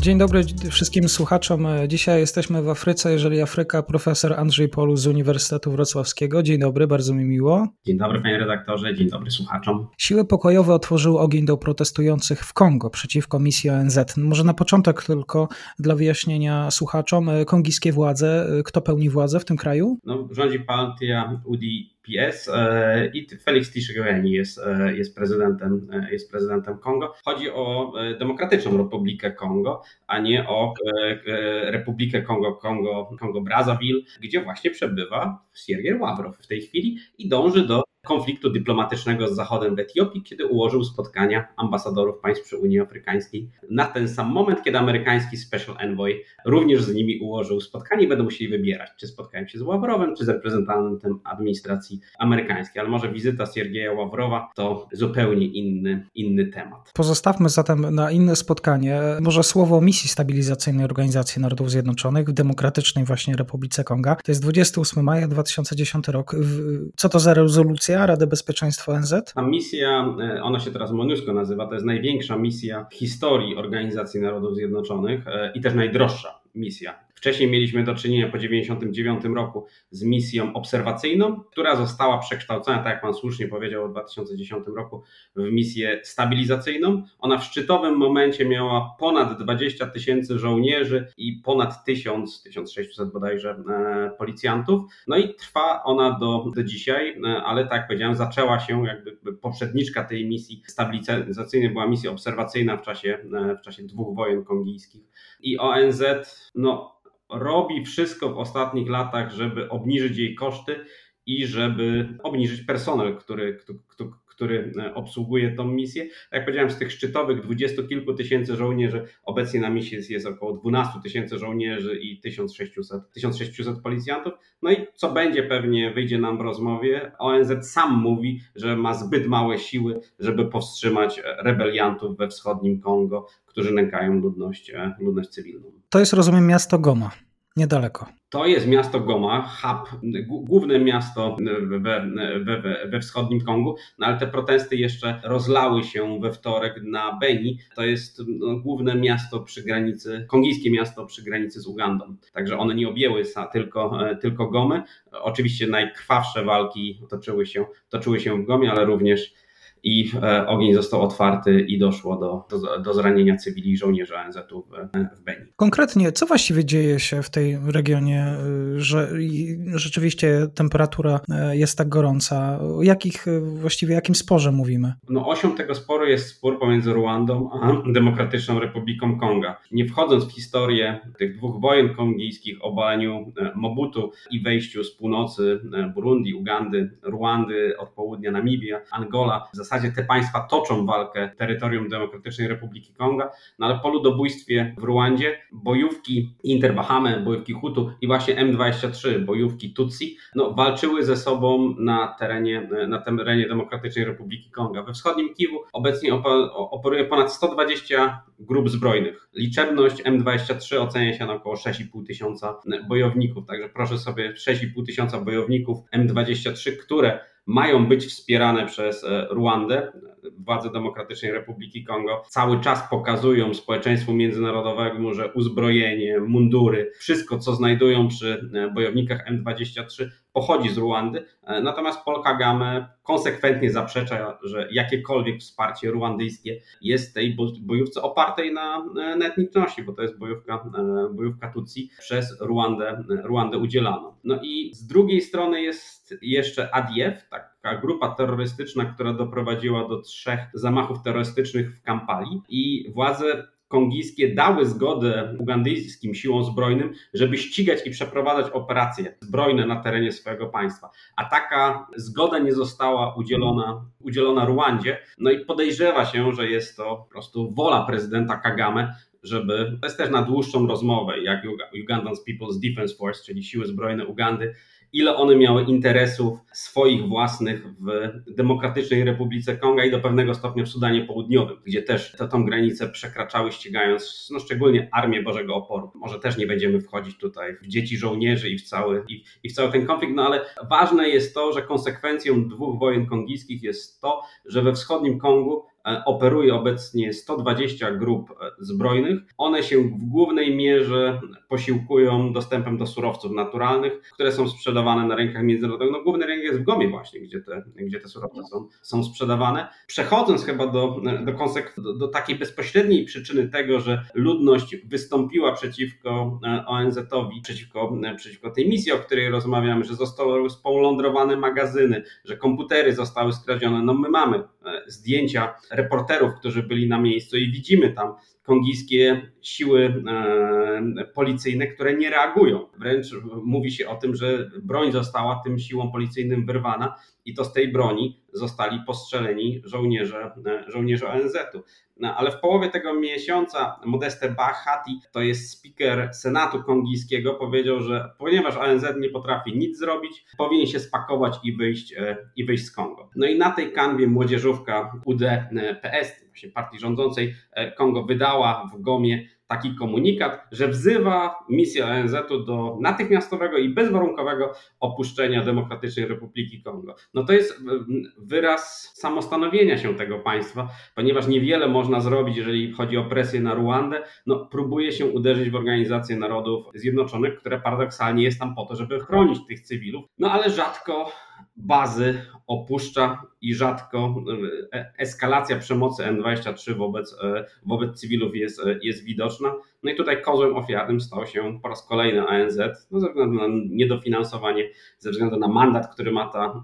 Dzień dobry wszystkim słuchaczom. Dzisiaj jesteśmy w Afryce, jeżeli Afryka, profesor Andrzej Polu z Uniwersytetu Wrocławskiego. Dzień dobry, bardzo mi miło. Dzień dobry panie redaktorze, dzień dobry słuchaczom. Siły pokojowe otworzyły ogień do protestujących w Kongo przeciwko misji ONZ. Może na początek tylko dla wyjaśnienia słuchaczom, kongijskie władze, kto pełni władzę w tym kraju? No, rządzi partia UDI PS e, i Felix Tshisekedi jest, e, jest, prezydentem, e, jest prezydentem Kongo. Chodzi o Demokratyczną Republikę Kongo, a nie o Republikę Kongo, Kongo, Kongo Brazzaville, gdzie właśnie przebywa Siergiej Ławrow w tej chwili i dąży do konfliktu dyplomatycznego z Zachodem w Etiopii, kiedy ułożył spotkania ambasadorów państw przy Unii Afrykańskiej na ten sam moment, kiedy amerykański Special Envoy również z nimi ułożył spotkanie i będą musieli wybierać, czy spotkają się z Ławrowem, czy z reprezentantem administracji amerykańskiej. Ale może wizyta Siergieja Ławrowa to zupełnie inny, inny temat. Pozostawmy zatem na inne spotkanie. Może słowo misji stabilizacyjnej Organizacji Narodów Zjednoczonych w Demokratycznej właśnie Republice Konga. To jest 28 maja 2010 rok. Co to za rezolucja? Rady Bezpieczeństwa ONZ? Ta misja, e, ona się teraz MONUSCO nazywa, to jest największa misja w historii Organizacji Narodów Zjednoczonych e, i też najdroższa misja Wcześniej mieliśmy do czynienia po 1999 roku z misją obserwacyjną, która została przekształcona, tak jak Pan słusznie powiedział, w 2010 roku w misję stabilizacyjną. Ona w szczytowym momencie miała ponad 20 tysięcy żołnierzy i ponad 1000, 1600 bodajże e, policjantów. No i trwa ona do, do dzisiaj, e, ale tak jak powiedziałem, zaczęła się jakby poprzedniczka tej misji stabilizacyjnej, była misja obserwacyjna w czasie, e, w czasie dwóch wojen kongijskich. I ONZ, no robi wszystko w ostatnich latach, żeby obniżyć jej koszty i żeby obniżyć personel, który, który, który obsługuje tą misję. Tak jak powiedziałem, z tych szczytowych dwudziestu kilku tysięcy żołnierzy, obecnie na misji jest, jest około 12 tysięcy żołnierzy i 1600, 1600 policjantów. No i co będzie pewnie, wyjdzie nam w rozmowie, ONZ sam mówi, że ma zbyt małe siły, żeby powstrzymać rebeliantów we wschodnim Kongo, którzy nękają ludność, e, ludność cywilną. To jest, rozumiem, miasto Goma. Niedaleko. To jest miasto Goma, hub, główne miasto we, we, we, wschodnim Kongu, no ale te protesty jeszcze rozlały się we wtorek na Beni. To jest no, główne miasto przy granicy, kongijskie miasto przy granicy z Ugandą. Także one nie objęły tylko, e, tylko Gomy. Oczywiście najkrwawsze walki toczyły się, toczyły się w Gomie, ale również i e, ogień został otwarty i doszło do, do, do zranienia cywili żołnierzy ONZ-u w, w Beni. Konkretnie, co właściwie dzieje się w tej regionie, y, że rzeczywiście temperatura e, jest tak gorąca? O jakich właściwie jakim sporze mówimy? No osią tego sporu jest spór pomiędzy Ruandą a Demokratyczną Republiką Konga. Nie wchodząc w historię tych dwóch wojen kongijskich, obaleniu e, Mobutu i wejściu z północy Burundi, Ugandy, Ruandy, od południa Namibia, Angola, zasadzie te państwa toczą walkę terytorium Demokratycznej Republiki Konga, no ale po ludobójstwie w Ruandzie bojówki Interbahame, bojówki Hutu i właśnie M23, bojówki Tutsi, no, walczyły ze sobą na terenie, na terenie Demokratycznej Republiki Konga. We wschodnim Kiwu obecnie operuje ponad 120 grup zbrojnych. Liczebność M23 ocenia się na około 6,5 tysiąca bojowników, także proszę sobie 6,5 tysiąca bojowników M23, które mają być wspierane przez e, Ruandę. Władze Demokratycznej Republiki Kongo cały czas pokazują społeczeństwu międzynarodowemu, że uzbrojenie, mundury, wszystko co znajdują przy e, bojownikach M23 pochodzi z Ruandy. E, natomiast Paul Kagame konsekwentnie zaprzecza, że jakiekolwiek wsparcie ruandyjskie jest tej bojówce opartej na, na etniczności, bo to jest bojówka, bojówka Tutsi przez Ruandę, Ruandę udzielano. No i z drugiej strony jest jeszcze ADF, taka grupa terrorystyczna, która doprowadziła do trzech zamachów terrorystycznych w Kampali i władze kongijskie dały zgodę ugandyjskim siłom zbrojnym, żeby ścigać i przeprowadzać operacje zbrojne na terenie swojego państwa. A taka zgoda nie została udzielona, udzielona Ruandzie. No i podejrzewa się, że jest to po prostu wola prezydenta Kagame, żeby, to jest też na dłuższą rozmowę, jak Ugandans People's Defense Force, czyli siły zbrojne Ugandy, ile one miały interesów swoich własnych w Demokratycznej Republice Konga i do pewnego stopnia w Sudanie Południowym, gdzie też tę tą granicę przekraczały ścigając no szczególnie Armię Bożego Oporu. Może też nie będziemy wchodzić tutaj w dzieci żołnierzy i w cały, i, i w cały ten konflikt, no ale ważne jest to, że konsekwencją dwóch wojen kongijskich jest to, że we wschodnim Kongu operuje obecnie 120 grup e, zbrojnych. One się w głównej mierze posiłkują dostępem do surowców naturalnych, które są sprzedawane na rynkach międzynarodowych. No, główny rynek jest w Gomie właśnie, gdzie te, gdzie te surowce są, są sprzedawane. Przechodząc chyba do, do, do, do takiej bezpośredniej przyczyny tego, że ludność wystąpiła przeciwko e, ONZ-owi, przeciwko, przeciwko tej misji, o której rozmawiamy, że zostały spolądrowane magazyny, że komputery zostały skradzione. No my mamy zdjęcia reporterów, którzy byli na miejscu i widzimy tam kongijskie siły e, policyjne, które nie reagują. Wręcz mówi się o tym, że broń została tym siłom policyjnym wyrwana i to z tej broni zostali postrzeleni żołnierze, e, żołnierze ONZ-u. No, ale w połowie tego miesiąca Modeste Bahati, to jest speaker Senatu Kongijskiego, powiedział, że ponieważ ONZ nie potrafi nic zrobić, powinien się spakować i wyjść, e, i wyjść z Kongo. No i na tej kanwie młodzieżówka UDPS, właśnie partii rządzącej e, Kongo, wydała w Gomie taki komunikat, że wzywa misję ONZ-u do natychmiastowego i bezwarunkowego opuszczenia Demokratycznej Republiki Kongo. No to jest wyraz samostanowienia się tego państwa, ponieważ niewiele można zrobić, jeżeli chodzi o presję na Ruandę. No, próbuje się uderzyć w Organizację Narodów Zjednoczonych, które paradoksalnie jest tam po to, żeby chronić tych cywilów, no ale rzadko bazy opuszcza i rzadko e, eskalacja przemocy M23 wobec, e, wobec cywilów jest, e, jest widoczna. No i tutaj kozłem ofiarnym stał się po raz kolejny ANZ, no ze względu na niedofinansowanie, ze względu na mandat, który ma ta,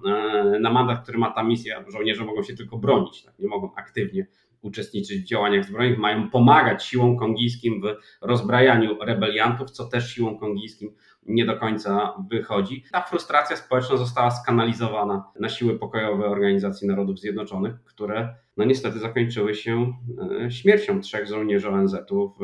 na mandat, który ma ta misja. Żołnierze mogą się tylko bronić, tak? nie mogą aktywnie uczestniczyć w działaniach zbrojnych, mają pomagać siłom kongijskim w rozbrajaniu rebeliantów, co też siłom kongijskim nie do końca wychodzi. Ta frustracja społeczna została skanalizowana na siły pokojowe Organizacji Narodów Zjednoczonych, które no niestety zakończyły się e, śmiercią trzech żołnierzy ONZ-u,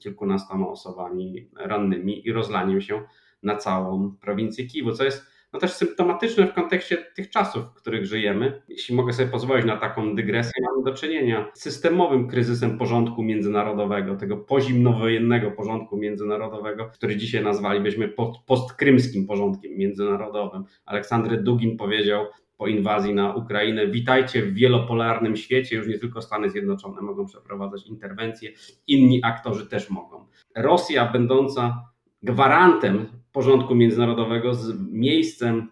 kilkunastoma osobami rannymi i rozlaniem się na całą prowincję Kiwu, co jest no też symptomatyczne w kontekście tych czasów, w których żyjemy. Jeśli mogę sobie pozwolić na taką dygresję, mamy do czynienia z systemowym kryzysem porządku międzynarodowego, tego pozimnowojennego porządku międzynarodowego, który dzisiaj nazwalibyśmy postkrymskim porządkiem międzynarodowym. Aleksandry Dugin powiedział, po inwazji na Ukrainę. Witajcie w wielopolarnym świecie, już nie tylko Stany Zjednoczone mogą przeprowadzać interwencje, inni aktorzy też mogą. Rosja, będąca gwarantem porządku międzynarodowego z miejscem,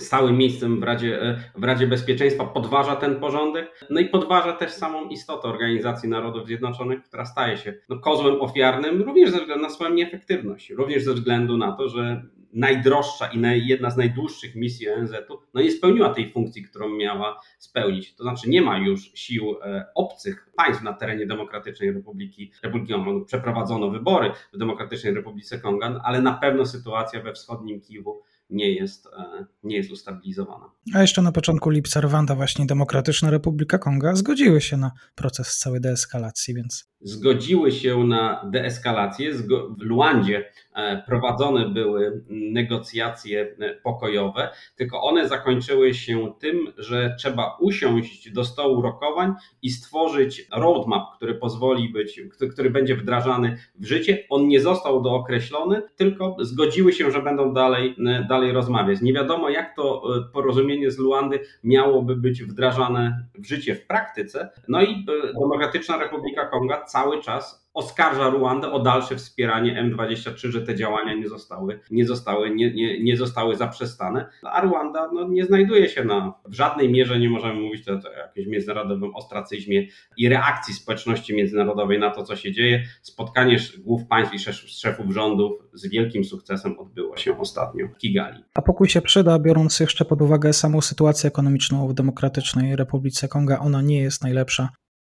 stałym miejscem w Radzie, w Radzie Bezpieczeństwa podważa ten porządek, no i podważa też samą istotę Organizacji Narodów Zjednoczonych, która staje się no, kozłem ofiarnym również ze względu na swoją nieefektywność, również ze względu na to, że najdroższa i jedna z najdłuższych misji ONZ-u no nie spełniła tej funkcji, którą miała spełnić. To znaczy nie ma już sił e, obcych państw na terenie Demokratycznej Republiki, Republiki Kongo. Przeprowadzono wybory w Demokratycznej Republice Konga, ale na pewno sytuacja we wschodnim Kiwu nie jest, e, nie jest ustabilizowana. A jeszcze na początku lipca Rwanda, właśnie Demokratyczna Republika Konga, zgodziły się na proces całej deeskalacji, więc. Zgodziły się na deeskalację. W Luandzie e, prowadzone były negocjacje e, pokojowe, tylko one zakończyły się tym, że trzeba usiąść do stołu rokowań i stworzyć roadmap, który pozwoli być, który będzie wdrażany w życie. On nie został dookreślony, tylko zgodziły się, że będą dalej, dalej dalej rozmawiać. Nie wiadomo, jak to e, porozumienie z Luandy miałoby być wdrażane w życie w praktyce. No i e, Demokratyczna Republika Konga cały czas oskarża Ruandę o dalsze wspieranie M23, że te działania nie zostały, nie zostały, nie, nie, nie zostały zaprzestane. A Ruanda no, nie znajduje się na, w żadnej mierze, nie możemy mówić o, jakimś międzynarodowym ostracyzmie i reakcji społeczności międzynarodowej na to, co się dzieje. Spotkanie głów państw i szefów rządów z wielkim sukcesem odbyło się ostatnio w Kigali. A pokój się przyda, biorąc jeszcze pod uwagę samą sytuację ekonomiczną w Demokratycznej Republice Konga. Ona nie jest najlepsza.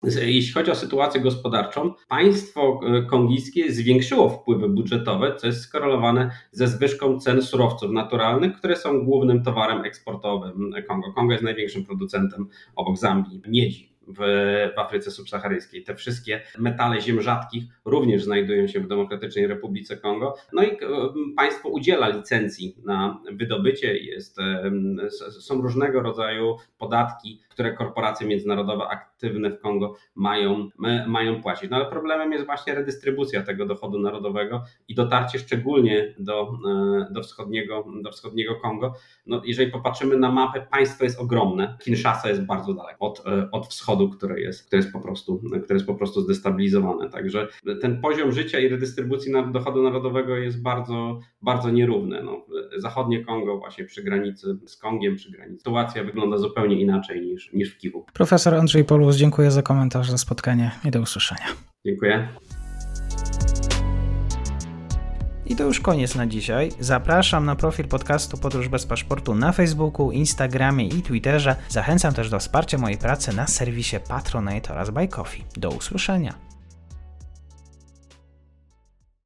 Jeśli chodzi o sytuację gospodarczą, państwo e, kongijskie zwiększyło wpływy budżetowe, co jest skorelowane ze zwyżką cen surowców naturalnych, które są głównym towarem eksportowym Kongo. Kongo jest największym producentem obok Zambii miedzi w, Afryce Subsaharyjskiej. Te wszystkie metale ziem rzadkich również znajdują się w Demokratycznej Republice Kongo. No i państwo udziela licencji na wydobycie, jest, są różnego rodzaju podatki, które korporacje międzynarodowe aktywne w Kongo mają, mają płacić. No ale problemem jest właśnie redystrybucja tego dochodu narodowego i dotarcie szczególnie do, e, do, wschodniego, do wschodniego Kongo. No, jeżeli popatrzymy na mapę, państwo jest ogromne. Kinshasa jest bardzo daleko od, e, od wschodu, które jest, które, jest po prostu, które jest po prostu zdestabilizowane. Także ten poziom życia i redystrybucji dochodu narodowego jest bardzo, bardzo nierówny. No, zachodnie Kongo właśnie przy granicy z Kongiem, przy granicy. Sytuacja wygląda zupełnie inaczej niż, niż w Kiwu. Profesor Andrzej Polus, dziękuję za komentarz, za spotkanie i do usłyszenia. Dziękuję. I to już koniec na dzisiaj. Zapraszam na profil podcastu Podróż bez paszportu na Facebooku, Instagramie i Twitterze. Zachęcam też do wsparcia mojej pracy na serwisie Patronite oraz Buy Coffee. Do usłyszenia.